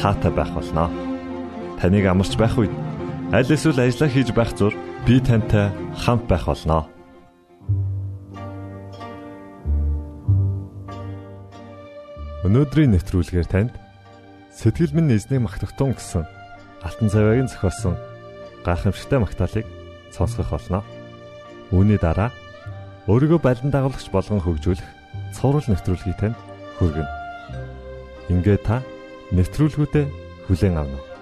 таатай байх болноо. Таныг амарч байх үед аль эсвэл ажиллаа хийж байх зур би тантай хамт байх болноо. Өнөөдрийн нэвтрүүлгээр танд сэтгэл минь эзний магтахтун гэсэн алтан цавиагийн зохиосон гайхамшигтай магтаалык сонсгох болно. Үүний дараа өөрийгөө балан дагавлагч болгон хөгжүүлэх цуврал нэвтрүүлгийг танд хүргэнэ. Ингээ та нэвтрүүлгүүдэд хүлээн авна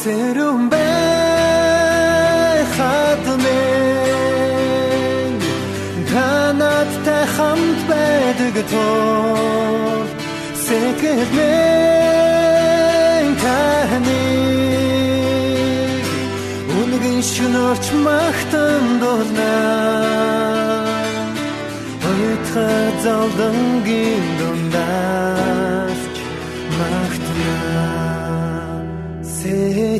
Сэрүм бэ хатмэ танат та хамт байдаг тоо Сэкэрмэн таны Үнгийн шөнөрч махтан дурнаа Хатха залдангийн дундаас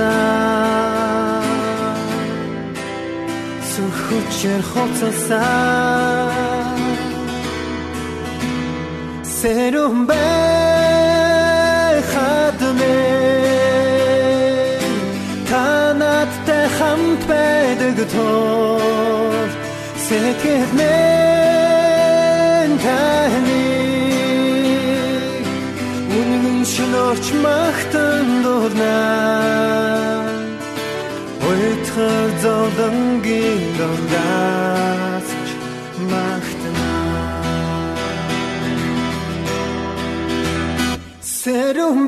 жавхлаа сүхүчээр хоцсаа сэрүм бэ хадмэ танаттай хамт байдаг тоо. Сэкэрмэн таны. Орч махтан дурнаа Ойтхар зовдонгийн дондаас махтана Сэрүм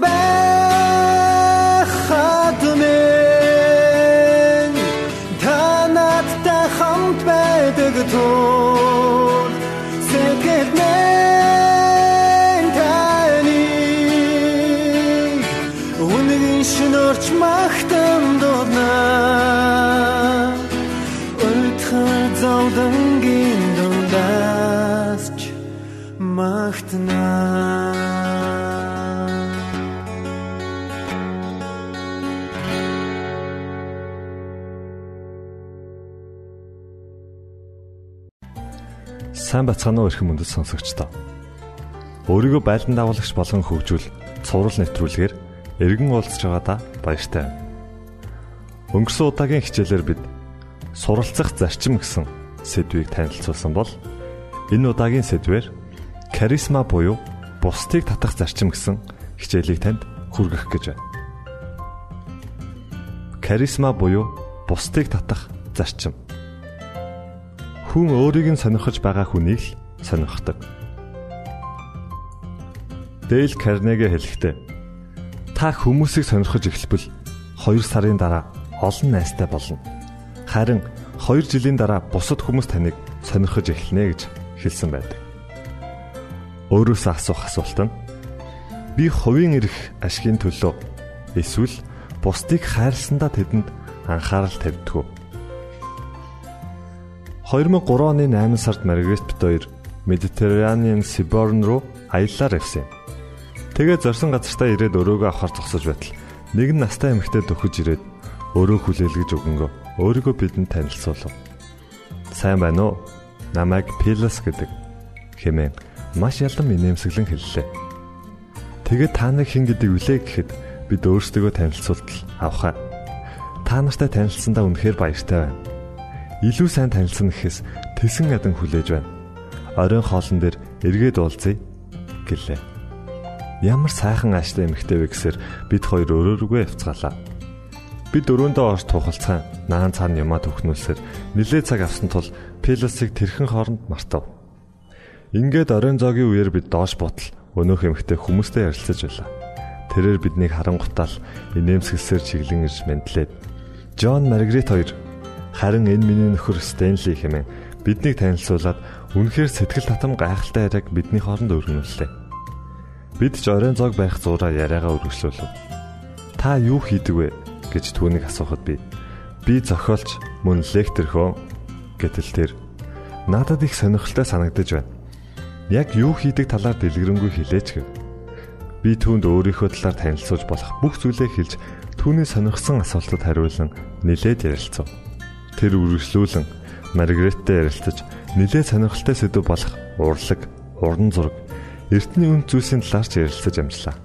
Уу эрхэм мөндөд сонсогчдоо. Өөрийгөө байлдан давуулагч болгон хөгжүүл цуврал нэвтрүүлгээр эргэн уулзж байгаадаа баяртай. Өнгөрсөн удаагийн хичээлээр бид суралцах зарчим гэсэн сэдвийг танилцуулсан бол энэ удаагийн сэдвээр Каризма буюу бусдыг татах зарчим гэсэн хичээлийг танд хүргэх гэж байна. Каризма буюу бусдыг татах зарчим. Хүн өөрийг нь сонирхож байгаа хүнийг л сонирхдаг. Дейл Карнеге хэлэхдээ та хүмүүсийг сонирхож эхэлбэл 2 сарын дараа олон найстай болно. Харин 2 жилийн дараа бусад хүмүүс таныг сонирхож эхэлнэ гэж хэлсэн байдаг. Өөрөөсөө асуух асуулт нь би хувийн эрх ашигын төлөө эсвэл бусдыг хайрласандаа тэдэнд анхаарал тавьдаг уу? 2003 оны 8 сард Маргаret бит 2 Медитерранеан Сиборн руу аяллаар явсан юм. Тэгээд зорсон газартаа ирээд өрөөгөө авахар зогсож байтал нэгэн настай эмэгтэй дөхөж ирээд өрөө хүлээлгэж өгөнгөө өөрийгөө бидэнд танилцуулав. Сайн байна уу? Намайг Пилас гэдэг хэмээн маш ялан инээмсэглэн хэллээ. Тэгээд та нар хэн гэдэг вүлээ гэхэд бид өөрсдөө танилцуултал авахаа. Та нартай танилцсандаа үнэхээр баяртай байна. Илүү сайн танилцсан гэхээс тэсэн ядан хүлээж байна. Оройн хоолн дээр эргээд уулзъя гэлээ. Ямар сайхан ааштай эмэгтэй вэ гэсээр бид хоёр өрөөргөө явцгаалаа. Бид дөрөөндөө орж тухалцгаан наан цаана юмаа төгнүүлсээр нилээ цаг авсан тул Пелосыг тэрхэн хооронд мартав. Ингээд оройн зоогийн үеэр бид доош бутал өнөөх эмэгтэй хүмүүстэй ярилцаж байлаа. Тэрээр биднийг харангуйтаал инээмсэглсээр чиглэн ирж мэдлээд Джон Маргарет хоёр харин энэ миний нөхөр Стенли хэмээн биднийг танилцуулаад үнэхээр сэтгэл татам гайхалтай яриаг бидний хооронд өргөнүүллээ. Бид ч оройн зог байх зураа яриагаа өргөжлүүлв. Та юу хийдэг вэ гэж түүнийг асуухад би би зохиолч мөн лектор хөө гэтэл тэр надад их сонирхолтой санагдаж байна. Яг юу хийдэг талаар дэлгэрэнгүй хэлээч гэв. Би түүнд өөрийнхөө талаар танилцуулж болох бүх зүйлээ хэлж түүний сонирхсан асуултад хариулан нилээд ярилцав. Тэр үргэлжлүүлэн Маргареттэй ярилцаж нилээд сонирхолтой сэдв болох урлаг, уран зураг, эртний үнд зүйлсийн талаар ч ярилцаж амжлаа.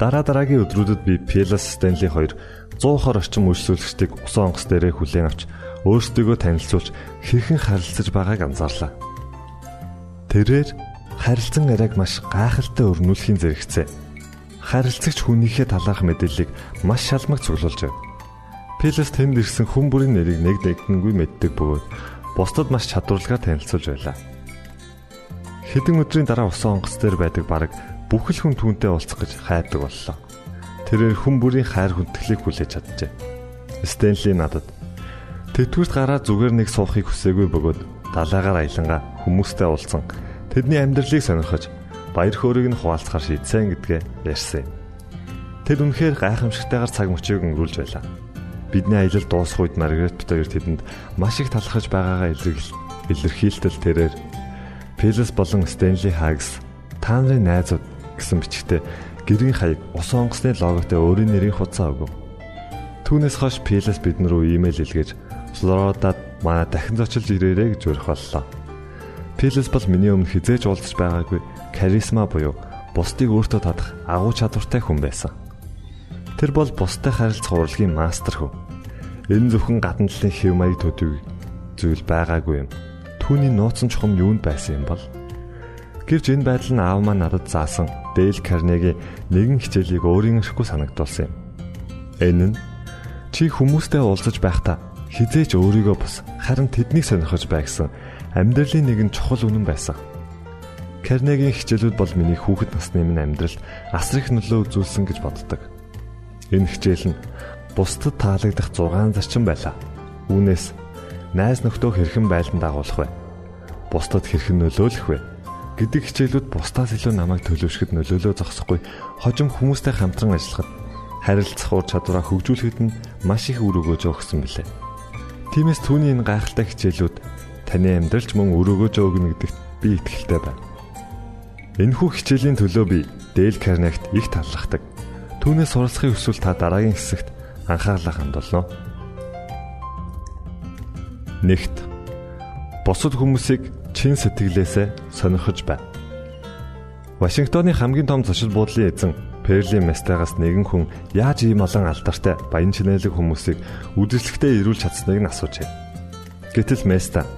Дараа дараагийн өдрүүдэд би Пелас Стенли хоёр 100 хор орчим үйлчлүүлэгчдийг усан онгоц дээрээ хүлээн авч өөрсдөө танилцуулж хэрхэн харилцаж байгааг анзаарлаа. Тэрээр харилцан яриаг маш гайхалтай өрнүүлэхийн зэрэгцээ. Харилцагч хүнийхээ талаарх мэдээллийг маш шалмаг цуглуулж байв. Пелас тэнд ирсэн хүн бүрийн нэрийг нэг нэгдэнгүй мэддэг бөгөөд бусдад маш чадварлагаар танилцуулж байлаа. Хэдэн өдрийн дараа усан онгоц дээр байдаг баг бүхэл хүн түүнтэй уулзах гэж хайдаг боллоо. Тэрээр хүн бүрийн хайр хүндэтгэлийг хүлээж чаджээ. Стенли надад Тэтгэврт гараа зүгээр нэг суухыг хүсээгүй бөгөөд далайгаар аялангаа хүмүүстэй уулзсан. Тэдний амьдралыг сонирхож баяр хөөргийг нь хуваалцахаар шийдсэн гэдгээ ярьсан. Тэд үнэхээр гайхамшигтайгаар цаг мөчийг өнгөрүүлж байлаа. Бидний аялал дуусах үед Маргарет Битхоёр тэдэнд маш их талархаж байгаагаа илэрхийлтэл тэрээр Пелес болон Стенли Хагс та нарын найзууд гэсэн бичгтээ гэрийн хаяг ус онгоцны логотой өөрийн нэрийн хуудас өгөв. Түүнээс хойш Пелес бид рүү имэйл илгээж Флоридад манай дахин зочилж ирээрэй гэж урих боллоо. Пелес бол миний өмнө хизээж уулзч байгаагүй каризма буюу бусдыг өөртөө татах агуу чадвартай хүн байсан. Тэр бол бусдад харилцах урлагийн мастер хөв. Энэ зөвхөн гадна талын хэв маяг төдий зүйл байгаагүй юм түүний нууцсан чухам юунд байсан юм бол Гэвч энэ байдал нь аав маань надад заасан Дейл Карнегийн нэгэн хичээлийг өөрийн ашиггүй санагдуулсан юм. Энэ нь чи хүмүүстэй уулзаж байхдаа хизээч өөрийгөө бас харин тэднийг сонирхож бай гэсэн амьдралын нэгэн чухал үнэн байсан. Карнегийн хичээлүүд бол миний хүүхэд насны минь амьдралд асар их нөлөө үзүүлсэн гэж боддог. Энэ хичээл нь бусдад таалагдах 6 зарчим байлаа. Үүнээс найз нөхдөө хэрхэн байлдан дагуулах вэ? Бусдад хэрхэн нөлөөлөх вэ? гэдэг хичээлүүд бусдаас илүү намайг төлөвшөхөд нөлөөлөө зогсохгүй хожим хүмүүстэй хамтран ажиллахад харилцах ур чадвараа хөгжүүлэхэд нь маш их үр өгөөж өгсөн билээ. Тиймээс түүний энэ гайхалтай хичээлүүд таны амьдралч мөн үр өгөөж өгнө гэдэгт би итгэлтэй байна. Энэхүү хичээлийн төлөө би Дейл Карнегт их талархдаг. Түүнээс суралцахыг хүсвэл та дараагийн хэсэгт анхаарлаа хандуулно. Нэгт бусад хүмүүсийг чин сэтгэлээсээ сонирхож байна. Вашингтоны хамгийн том зочид буудлын эзэн Перли Местагаас нэгэн хүн яаж ийм олон алдартай баян чинэлэг хүмүүсийг үдэслэгтээ ирүүл чадсныг нь асуужээ. Гэтэл Места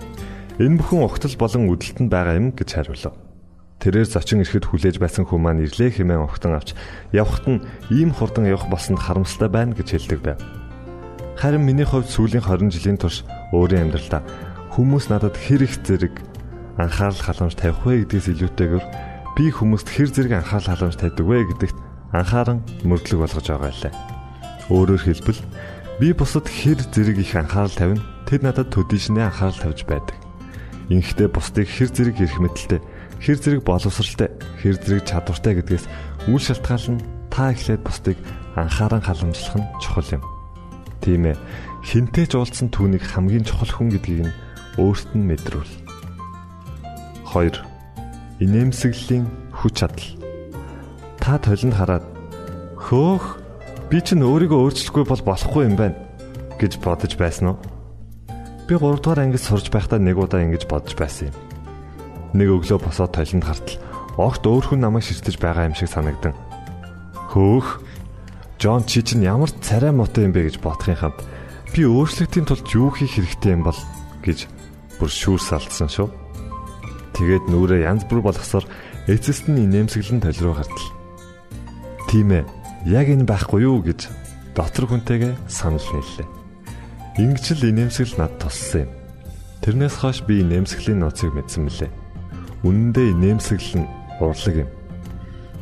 Энэ бүхэн угтал болон үдэлтэнд байгаа юм гэж хариулав. Тэрээр зочин ирэхэд хүлээж байсан хүн маань ирлээ хэмээн огтон авч явхад нь ийм хурдан явах болсонд харамсалтай байна гэж хэлдэг байв. Харин миний хувьд сүүлийн 20 жилийн турш өөрийн амьдралдаа хүмүүс надад хэр их зэрэг анхаарал халамж тавих вэ гэдгээс илүүтэйгээр би хүмүүст хэр зэрэг анхаарал халамж тавьдаг вэ гэдэгт анхааран мөрдлөг болгож байгаа лээ. Өөрөөр хэлбэл би бусад хэр зэрэг их анхаарал тавина тэд надад төдийшнээ анхаарал тавьж байдаг. Инхдээ бусдыг хэр зэрэг ирэх мэдлэлтэй хэр зэрэг боловсралтай, хэр зэрэг чадвартай гэдгээс үл шалтгаална та эхлээд бусдыг анхааран халамжлах нь чухал юм. Тийм ээ. Хинтээ ч уулзсан түүнийг хамгийн чухал хүн гэдгийг нь өөрт нь мэдрүүл. 2. Инээмсэглэлийн хүч чадал. Та толинд хараад хөөх би чинь өөрийгөө өөрчлөхгүй бол болохгүй юм байна гэж бодож байсан уу? Би 3 дугаар ангид сурж байхдаа нэг удаа ингэж бодож байсан юм нэг өглөө босоод толинд хартал огт өөр хүн намайг ширтэж байгаа юм шиг санагдан. Хөөх. Джон чи чинь ямар царай мотой юм бэ гэж бодохын хамт би өөрчлөлтийн тулд юу хийх хэрэгтэй юм бол гэж бүр шүүрс алдсан шүү. Тэгээд нүрээ янз бүр болгосоор эцэст нь нэмсэглэн тол руу хартал. Тийм ээ. Яг энэ байхгүй юу гэж дотор хүнтэйгээ санал нийллээ. Ингэж л инээмсэгэл над туссан юм. Тэрнээс хойш би нэмсгэлийн нууцыг мэдсэн мөлий. Үнэндээ нэмсэглэл нь урлаг юм.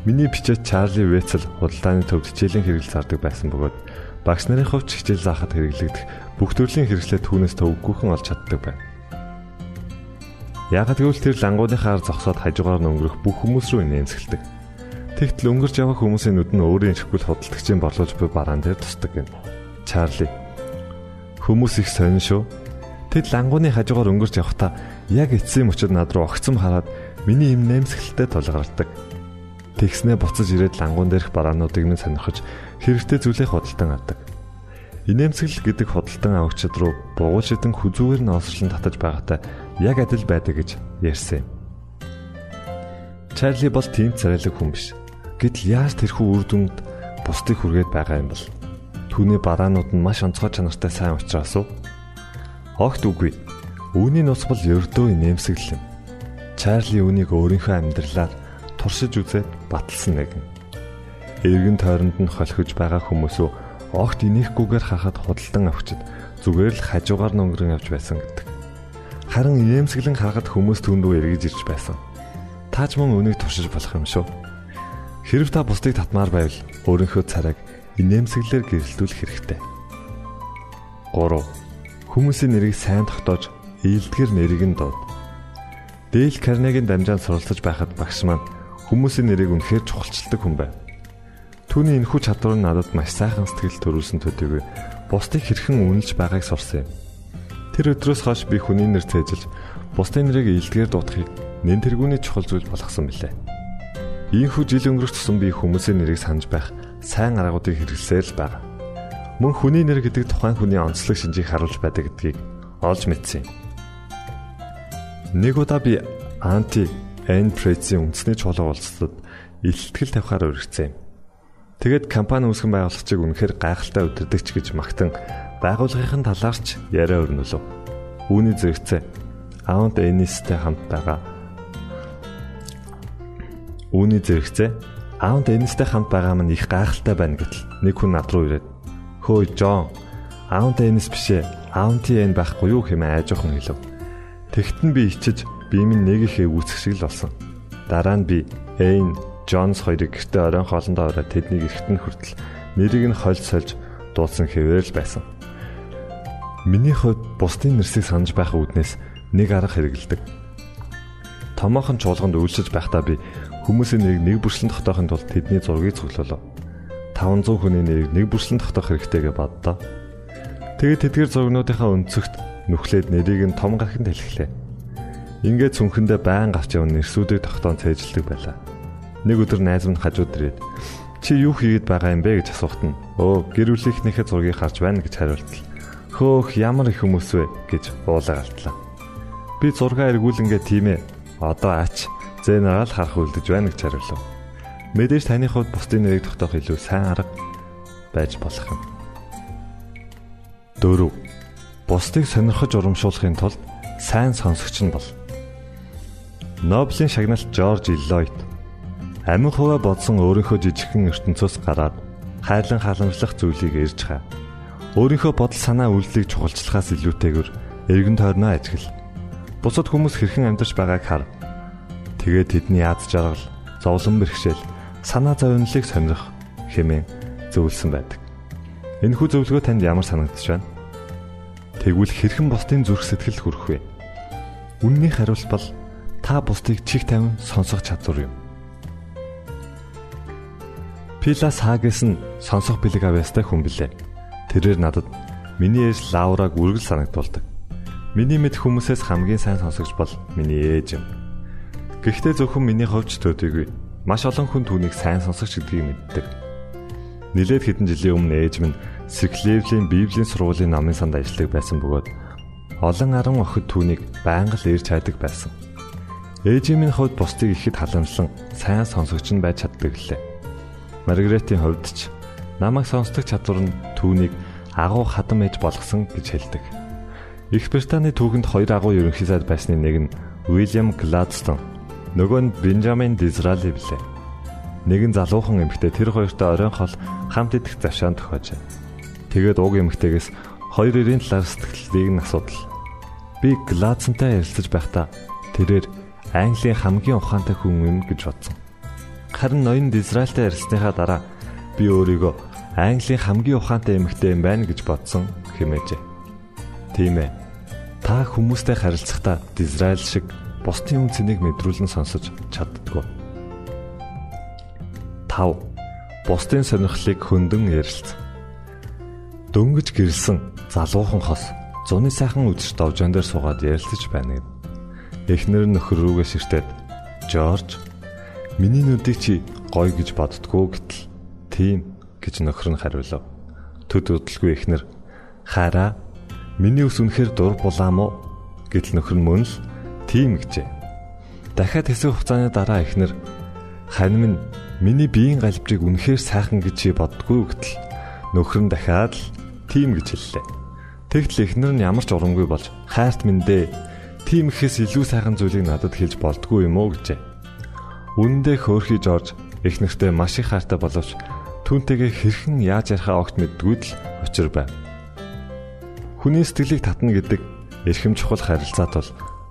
Миний бичээд Чарли Вэцэл худалдааны төвд хичээлийн хэрэгэл зардаг байсан бөгөөд багш нарын хувьд хичээл заахад хэрэглэгдэх бүх төрлийн хэрэгслээ түүнээс төвөггүйхэн олж чаддаг байна. Ягд гэвэл тэр лангуудынхаар зогсоод хажуугаар нь өнгөрөх бүх хүмүүс рүү нэмсгэлдэг. Тэгтэл өнгөрч явах хүмүүсийн нүд нь өөрийн ирэхгүй худалдагчийн борлуулж буй бараан дээр тусдаг гин. Чарли хүмүүс их сонин шүү. Тэд лангууны хажуугаар өнгөрч явхдаа яг эцсийн мөчөд над руу огцом хараад миний юм нэмсгэлтэй тулгардаг. Тэгснээ буцаж ирээд лангуун дээрх бараануудыг минь сонирхож хэрэгтэй зүйлээ худалдан авдаг. Инээмсэглэл гэдэг худалдан авагчид руу бугуул шидэн хүзүүгээр нь осрлон татаж байгаатай яг адил байдаг гэж ярьсан юм. Чарли бол тийм царайлаг хүн биш. Гэтэл яаж тэрхүү үр дүнд бусдыг хүргээд байгаа юм бол түүний бараанууд нь маш онцгой чанартай сайн учраас уу? Огт үгүй. Үүний нус бол ердөө нэмсэглэл юм. Чарли үүнийг өөрийнхөө амьдралаар туршиж үзээд баталсан нэгэн. Эргэн тойронд нь холхиж байгаа хүмүүсөө огт инеехгүйгээр хахад худалдан авчид зүгээр л хажуугаар нь өнгөрөн явж байсан гэдэг. Харин нэмсэглэн харахад хүмүүс түндүү эргэж ирж байсан. Тааж мөн үнийг туршиж болох юм шүү. Хэрв та бусдыг татмаар байвал өөрийнхөө царайг нэмсэглэлээр гэрэлтүүлэх хэрэгтэй. 3. Хүмүүсийн нэрийг сайн тогтоож ийдгэр нэрийг нь дууд. Дэйл Карнегийн дамжаанд суралцаж байхад багш маань хүмүүсийн нэрийг үнэхээр чухалчилдаг хүн байв. Түүний энэхүү чадвар нь надад маш сайхан сэтгэл төрүүлсэн төдийгүй бусдыг хэрхэн үнэлж байгааг сурсан юм. Тэр өдрөөс хойш би хүний нэр цээжилж бусдын нэрийг ийдгээр дуудахыг нэн тэргүүний чухал зүйл болгосон билээ. Ийхүү жил өнгөрөх тусам би хүмүүсийн нэрийг санаж байх сайн аргуудыг хэрэглэсээр л байна. Мөн хүний нэр гэдэг тухайн хүний онцлог шинжийг харуулж байдаг гэдгийг олж мэдсэн юм. Нэг удаа би анти Эн Прейцийн үндэсний чуулга уулзалтад илтгэл тавихаар урьдсан юм. Тэгэд компани үүсгэн байгуулагчийг үнэхээр гайхалтай удирдахч гэж магтан байгууллагын талаарч яриа өрнөлөө. Үүний зэрэгцээ Аунд Энистэй хамт байгаа. Үүний зэрэгцээ Аунд Энистэй хамт байгаа маань их гайхалтай байна гэтэл нэг хүн над руу ирээд "Хөөе Жон, Аунд Энис бишээ. Аунти Эн байхгүй юу хэмээн айжуухан хэлв." Тэгтэн би ичиж би минь нэг их үүсэх шиг л болсон. Дараа нь би Эйн, Джонс хоёрыг гэртээ оройн хоолндоо ороод тэднийг эргэтэн хүртэл нэрийг нь хольж сольж дуудсан хэвээр л байсан. Миний хувьд бусдын нэрсийг санаж байх үүднээс нэг арга хэрэгэлдэг. Томоохон чуулганд үйлчилж байхдаа би хүмүүсийн нэрийг нэг бүрслэн тогтоохын тулд тэдний зургийг цуглуулав. 500 хүний нэрийг нэг бүрслэн тогтоох хэрэгтэй гэж боддоо. Тэгээд тэдгээр зургнуудынхаа өнцөгт нүхлээд нэрийг нь том гарахын тэлхлээ. Ингээд цүнхэндээ байн гарч явна нэрсүүдийг тогтоон цээжилдэг байлаа. Нэг өдөр найз минь хажууд ирээд чи юу хийгээд байгаа юм бэ гэж асуухт нь өө гэр бүлийнхнийхээ зургийг харж байна гэж хариултал. Хөөх ямар их хүмүүс вэ гэж уулаа галтлаа. Би зургаа эргүүлэнгээ тийм ээ. Одоо ач зэнараа л харах үлдэж байна гэж хариулав. Мэдээж таны хувьд бусдын нэрийг тогтоох илүү сайн арга байж болох юм. 4 бусдыг сонирхож урамшуулахын тулд сайн сонсогч нь бол Нобелийн шагналт Жорж Иллойд амин хуваа бодсон өөрийнхөө жижигхэн ертөнцөөс гараад хайрлан халамжлах зүйлийг ирж хаа. Өөрийнхөө бодол санаа үйлдэлийг чухалчлахаас илүүтэйгээр эргэн тойрноо ажигл. Бусад хүмүүс хэрхэн амьдарч байгааг хар. Тэгээд тэдний яд жаргал, зовлон бэрхшээл, санаа зовнилыг сонирх хэмээн зөвлөсөн байдаг. Энэхүү зөвлөгөө танд ямар санагдаж байна? Тэгвэл хэрхэн бусдын зүрх сэтгэл хүрэх вэ? Үннийг хариулт бол та бусдыг чих тавин сонсох чадвар юм. Пилас Хагес нь сонсох бэлэг авьяастай хүн билээ. Тэрээр надад миний ээж Лаураг үргэл санагдуулдаг. Миний мэд хүмүүсээс хамгийн сайн сонсогч бол миний ээж юм. Гэхдээ зөвхөн миний ховч төдийгүй маш олон хүн түүнийг сайн сонсогч гэдгийг мэддэг. Нилээд хэдэн жилийн өмнө ээж минь Сиклевлийн Библийн сургуулийн намын санд ажилладаг байсан бөгөөд олон аран охид түүнийг байнга л ирж хайдаг байсан. Ээжийн минь хувьд бусдыг ихэд халамжлан сайн сонсогч нь байж чаддаг лээ. Маргаретийн хувьд ч намайг сонсдог чадвар нь түүнийг агуу хадам ээж болгосон гэж хэлдэг. Их Британий түүхэнд хоёр агуу ерөнхий сайд байсны нэг нь Уильям Гладстон, нөгөө нь Бенджамин Дизрали билээ. Нэгэн залуухан эмэгтэй тэр хоёртой оройн хол хамт идэх завшаан тохиожээ. Тэгээд уг эмэгтэйгээс хоёр эрийн талаар сэтгэлийг нь асуудал. Би Гладсонтай ярилцаж байхдаа тэрээр Английн хамгийн ухаантай хүн юм гэж бодсон. Харин ноён Израильтай ярилцсныхаа дараа би өөрийгөө Английн хамгийн ухаантай эмэгтэй юм байна гэж бодсон хэмээжээ. Тийм ээ. Та хүмүүстэй харилцахдаа Израиль шиг бусдын үн цэнийг мэдрүүлэн сонсож чаддгүй. 5. Бусдын сонирхлыг хөндөнд ярилц. Дөнгөж гэрэлсэн залуухан хос зуны сайхан үдшид довжон дээр суугаад ярилцаж байна гэв. Эхнэр нөхөр рүүгээ ширтээд "Жорж, миний нүдийг чи гоё гэж боддгоо" гэтэл "Тийм" гэж нөхөр нь хариулав. Төд удалгүй эхнэр "Хараа, миний ус үнэхээр дур булаам уу?" гэтэл нөхөр нь мөн л "Тийм" гэжээ. Дахиад хэсэг хугацааны дараа эхнэр "Хань минь миний биеийн галбжийг үнэхээр сайхан гэж чи боддгоо" гэтэл нөхөр нь дахиад л "Тийм" гэж хэллээ. Тэгтэл эхнэр нь ямар ч урамгүй болж "Хайрт минь дээ" тийм ихэс илүү сайхан зүйлийг надад хэлж болдгоо юм уу гэжээ. Үнэндээ хөөхий Жорж их нэртэй маш их хайртай боловч түүнтэйгээ хэрхэн яаж ярихаа огт мэддгүүд л учир байв. Хүний сэтгэлийг татна гэдэг эрхэм чухал харилцаат бол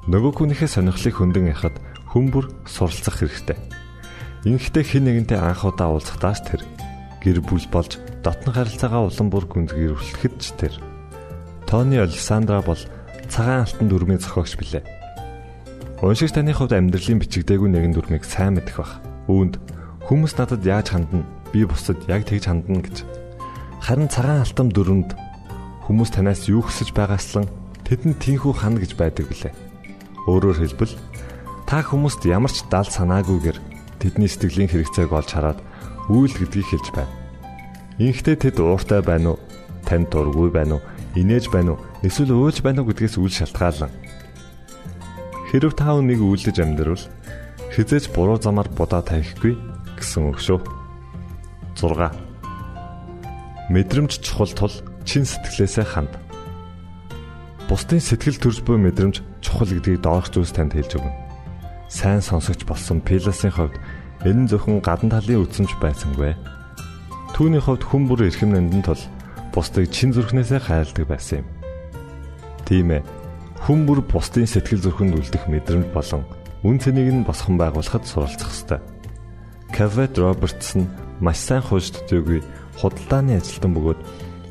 нөгөө хүнийхээ сонирхлыг хөндөг яхад хүмүүр суралцах хэрэгтэй. Инхдээ хэн нэгэнтэй анх удаа уулзахдаа ч тэр гэр бүл болж дотн харилцаагаа улам бүр гүнзгийрүүлэхэд ч тэр Тони Александра бол цагаан алтан дүрмийн зохиогч билээ. Уншигч таны хувьд амьдралын бичигдээгүй нэгэн дүрмийг сайн мэдэх бах. Үүнд хүмүүс надад яаж хандна? Би бусдад яг тэгж хандна гэж. Харин цагаан алтан дүрмэнд хүмүүс танаас юу хүсэж байгааслан тэдэнд тийхүү хана гэж байдаг билээ. Өөрөөр хэлбэл та хүмүүст ямар ч дал санаагүйгээр тэдний сэтгэлийн хэрэгцээг олж хараад үйл гэдгийг хэлж байна. Инхдээ тэд ууртай байна уу? Танд дургүй байна уу? инээж байна уу эсвэл өөлж байна уу гэдгээс үл шалтгаалan. Хэрв та үнийг үйлдэж амьдрал хизээч буруу замаар будаа тавихгүй гэсэн үг шүү. 6. Мэдрэмж чухал тул чин сэтгэлээсээ ханд. Бусдын сэтгэл төрж буй мэдрэмж чухал гэдгийг доорх зүйлс танд хэлж өгнө. Сайн сонсогч болсон Пиласын хувьд энэ нь зөвхөн гадна талын үдсэнж байсангүй. Түүний хувьд хүн бүр эрхэм нандин тул бусдыг чин зүрхнээсээ хайрладаг байсан юм. Тийм ээ. Хүн бүр бусдын сэтгэл зүрхэнд үлдэх мэдрэмж болон үн цэнийг нь босгон байгуулахад суралцах ёстой. Кавет Робертсон маш сайн хуульч төдийгүй худалдааны ажилтан бөгөөд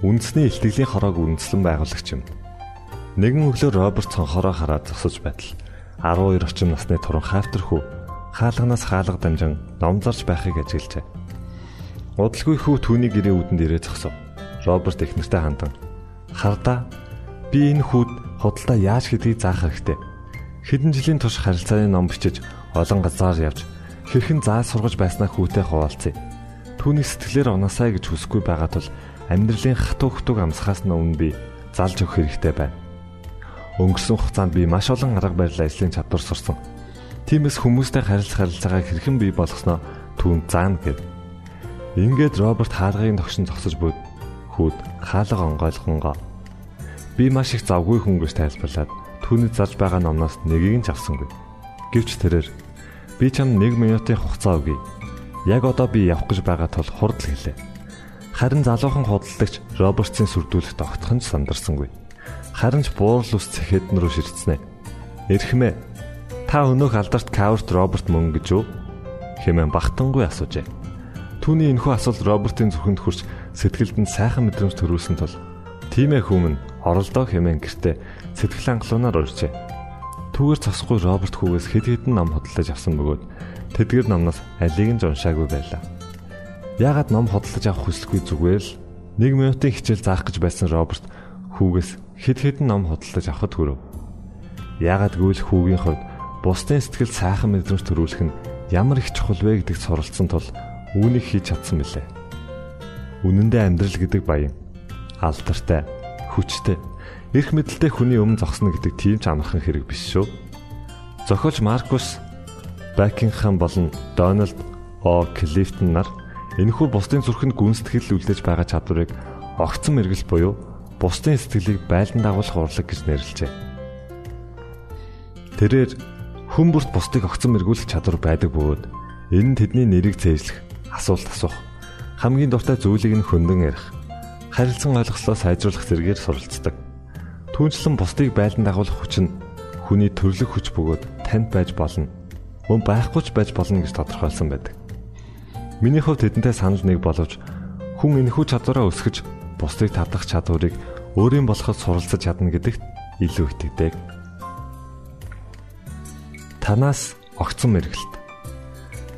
үндэсний илтгэлийн хороог үндэслэн байгуулагч юм. Нэгэн өглөө Роберт цонхороо хараад зогсож байтал 12 орчим насны туран хайртархүү хаалганаас хаалга дамжин номзарч байхыг ажиглжээ. Удалгүй хүү түүний гэрээ үүдэнд ирээ зогсов. Роберт эхнэртэй хандан "Хардаа би энэ хүүд худалдаа яаж хийдгийг заах хэрэгтэй. Хэдэн жилийн турш харилцааны ном бичиж олон газар явж хэрхэн заа сургаж байснаа хүүтэй хуваалцъя. Түүний сэтгэлээр унаасаа гэж хүсэхгүй байгаа тул амьдралын хатуу хтуг амсахаас өмнө би залж өгөх хэрэгтэй байна. Өнгөрсөн хугацаанд би маш олон арга барил ажлын чадвар сурсан. Тиймээс хүмүүстэй харилцах харилцаагаа хэрхэн бий болгосноо түүнд заана гэв. Ингээд Роберт хаалгын тогшин зогсож буйд хүүд хаалга онгойлгонгоо би маш их завгүй хүн гэж тайлбарлаад түүний зарж байгаа номноос нэгийг нь авсангүй. Гэвч тэрээр би чам 1 минутын хугацаа өгье. Яг одоо би явах гэж байгаа тул хурдл хэлээ. Харин залуухан худалдагч Робертсын сүрдүүлэгт огтхон ч сандарсангүй. Харин ч буурал ус цэхэдэн рүү ширцнэ. Эрхмээ. Та өнөөх алдарт Каурт Роберт мөн гэж үү? хэмээн бахтангуй асуужээ. Түүний энэхүү асуулт Робертын зүрхэнд хүрч сэтгэлд нь сайхан мэдрэмж төрүүлсэн тул тийм ээ хүмүн оролдоо хэмээн гэртээ сэтгэл хангалуунаар урьжээ. Түүгээр цосгүй Роберт хүүгээс хэд хэдэн ном худалдаж авсан бөгөөд тэдгэр номноос алийг нь уншаагүй байлаа. Яагаад ном худалдаж авах хүсэлгүй зүгээр л 1 минутын хичээл заах гэж байсан Роберт хүүгээс хэд хэдэн ном худалдаж авахд хүрв. Яагаад гэвэл хүүгийн хувьд бусдын сэтгэл сайхан мэдрэмж төрүүлэх нь ямар их чухал вэ гэдэгт суралцсан тул үүнийг хийж чадсан мөлий. Үнэн дээр амьдрал гэдэг баян алдартай, хүчтэй, эрх мэдэлтэй хүний өмнө зогсно гэдэг тийм ч амархан хэрэг биш шүү. Зохиолч Маркус Бакингхам болон Дональд О. Клифтон нар Энэхүү бусдын зүрхэнд гүн сэтгэл үлдээж байгаа чадварыг огцон мэрэгэл буюу бусдын сэтгэлийг байлдан дагуулах урлаг гэж нэрлэжээ. Тэрээр хүн бүрт бусдыг огцон мэргүүлэх чадвар байдаг бөгөөд энэ нь тэдний нэрийг зээжлэх, асуулт асуух, хамгийн дуртай зүйлийг нь хөндлөн ярих, харилцан ойлгослоо сайжруулах зэргээр суралцдаг. Түүнчлэн бусдыг байлдан дагуулах хүч нь хүний төрлөх хүч бөгөөд танд байж болно. Мөн байхгүй ч байж болно гэж тодорхойлсон байдаг. Миний хувьд тэдэнтэй санал нэг боловч хүн энэхүү чадвараа өсгөж бусдыг татах чадварыг өөрийн болоход суралцаж чадна гэдэгт илүү итгэдэг. Танаас огцон мэргэлт.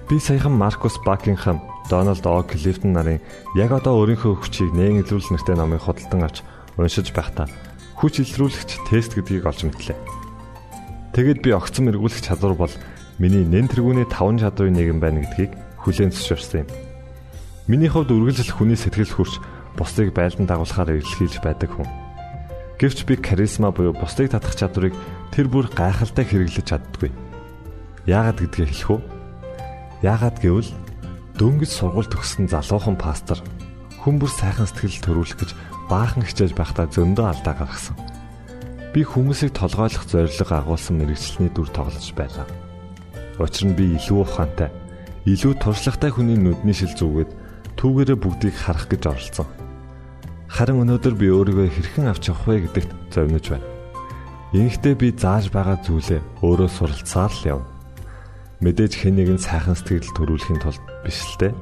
Би саяхан Маркус Бакингхам, Дональд О. Клифтон нарын яг одоо өөрийнхөө хүчийг нээн илрүүлэх нэртэй номыг худалдан авч уншиж байхдаа хүч илрүүлэгч тест гэдгийг олж мэтлээ. Тэгэд би огцон мэргүүлэх чадвар бол миний нэн тэргүүний 5 чадрын нэг юм байна гэдгийг хүлээн зөвшөөрсөн юм. Миний хувьд үргэлжлэх хүний сэтгэл хүрч бусдыг байлдан дагуулахаар эргэлхийлж байдаг хүн. Гэвч би каризма буюу бусдыг татах чадварыг тэр бүр гайхалтай хэрэглэж чаддаггүй. Яагаад гэдгийг хэлэх үү? Яагаад гэвэл дөнгөж сургууль төгссөн залуухан пастор хүн бүр сайхан сэтгэл төрүүлэх гэж баахан хичээж байхдаа зөндөө алдаа гаргасан. Би хүмүүсийг толгойлох зорилго агуулсан мэрэгчлэний дүр тоглож байлаа. Учир нь би илүү ухаантай илүү туршлагатай хүний нүдний шил зүгээд түүгээрээ бүгдийг харах гэж оролцсон. Харин өнөөдөр би өөрийгөө хэрхэн авч явах вэ гэдэгт зовниж байна. Ингэхдээ би зааж байгаа зүйлээ өөрөө суралцсаар л явна. Мэдээж хэн нэгэн сайхан сэтгэл төрүүлэхийн тулд биш л дээ.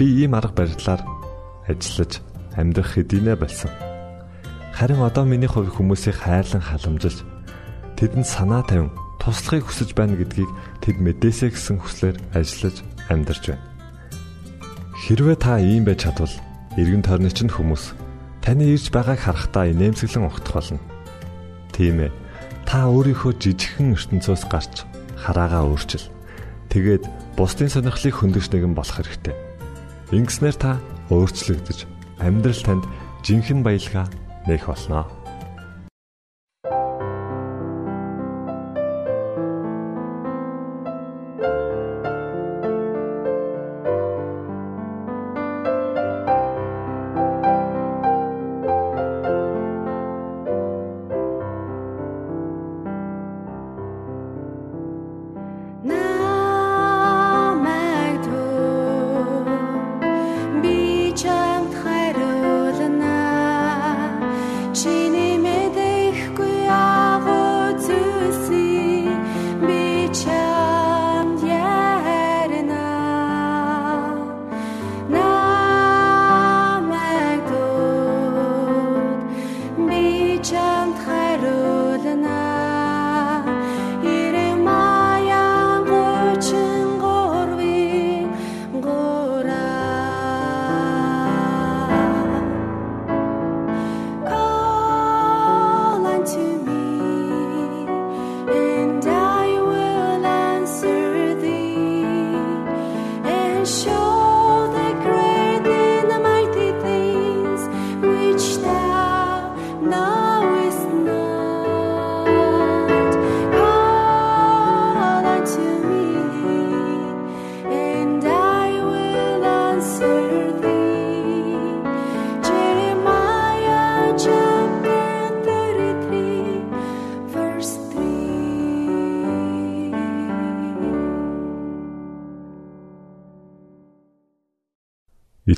Би ийм арга барилаар ажиллаж амьдрах хэдийнэ болсон. Харин одоо миний хувь хүмүүсийг хайрлан халамжилж тэдэнд санаа тавин туслахыг хүсэж байна гэдгийг тэд мэдээсэй гэсэн хүслээр ажиллаж амьдарч байна. Хэрвээ та ийм байж чадвал эргэн тойрны чинь хүмүүс таны ирж байгааг харахтаа инээмсэглэн ухтах болно. Тийм ээ. Та өөрийнхөө жижигхэн ертөнцөөс гарч хараагаа өөрчил. Тэгээд бусдын сонирхлыг хөндөж нэгэн болох хэрэгтэй. Ингэснээр та өөрчлөгдөж амьдрал танд жинхэнэ баялгаа нээх болно.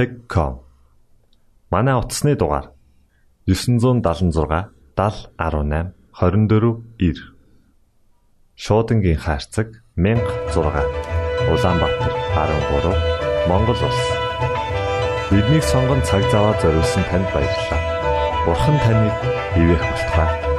mongol@awr@gmail.com Манай утасны дугаар 976 7018 24 9 Шуудангийн хаяг 16 Улаанбаатар 13 Монгол улс. Биднийг сонгон цаг зав аваад зориулсан танд баярлалаа. Бурхан таныг бивээх болтугай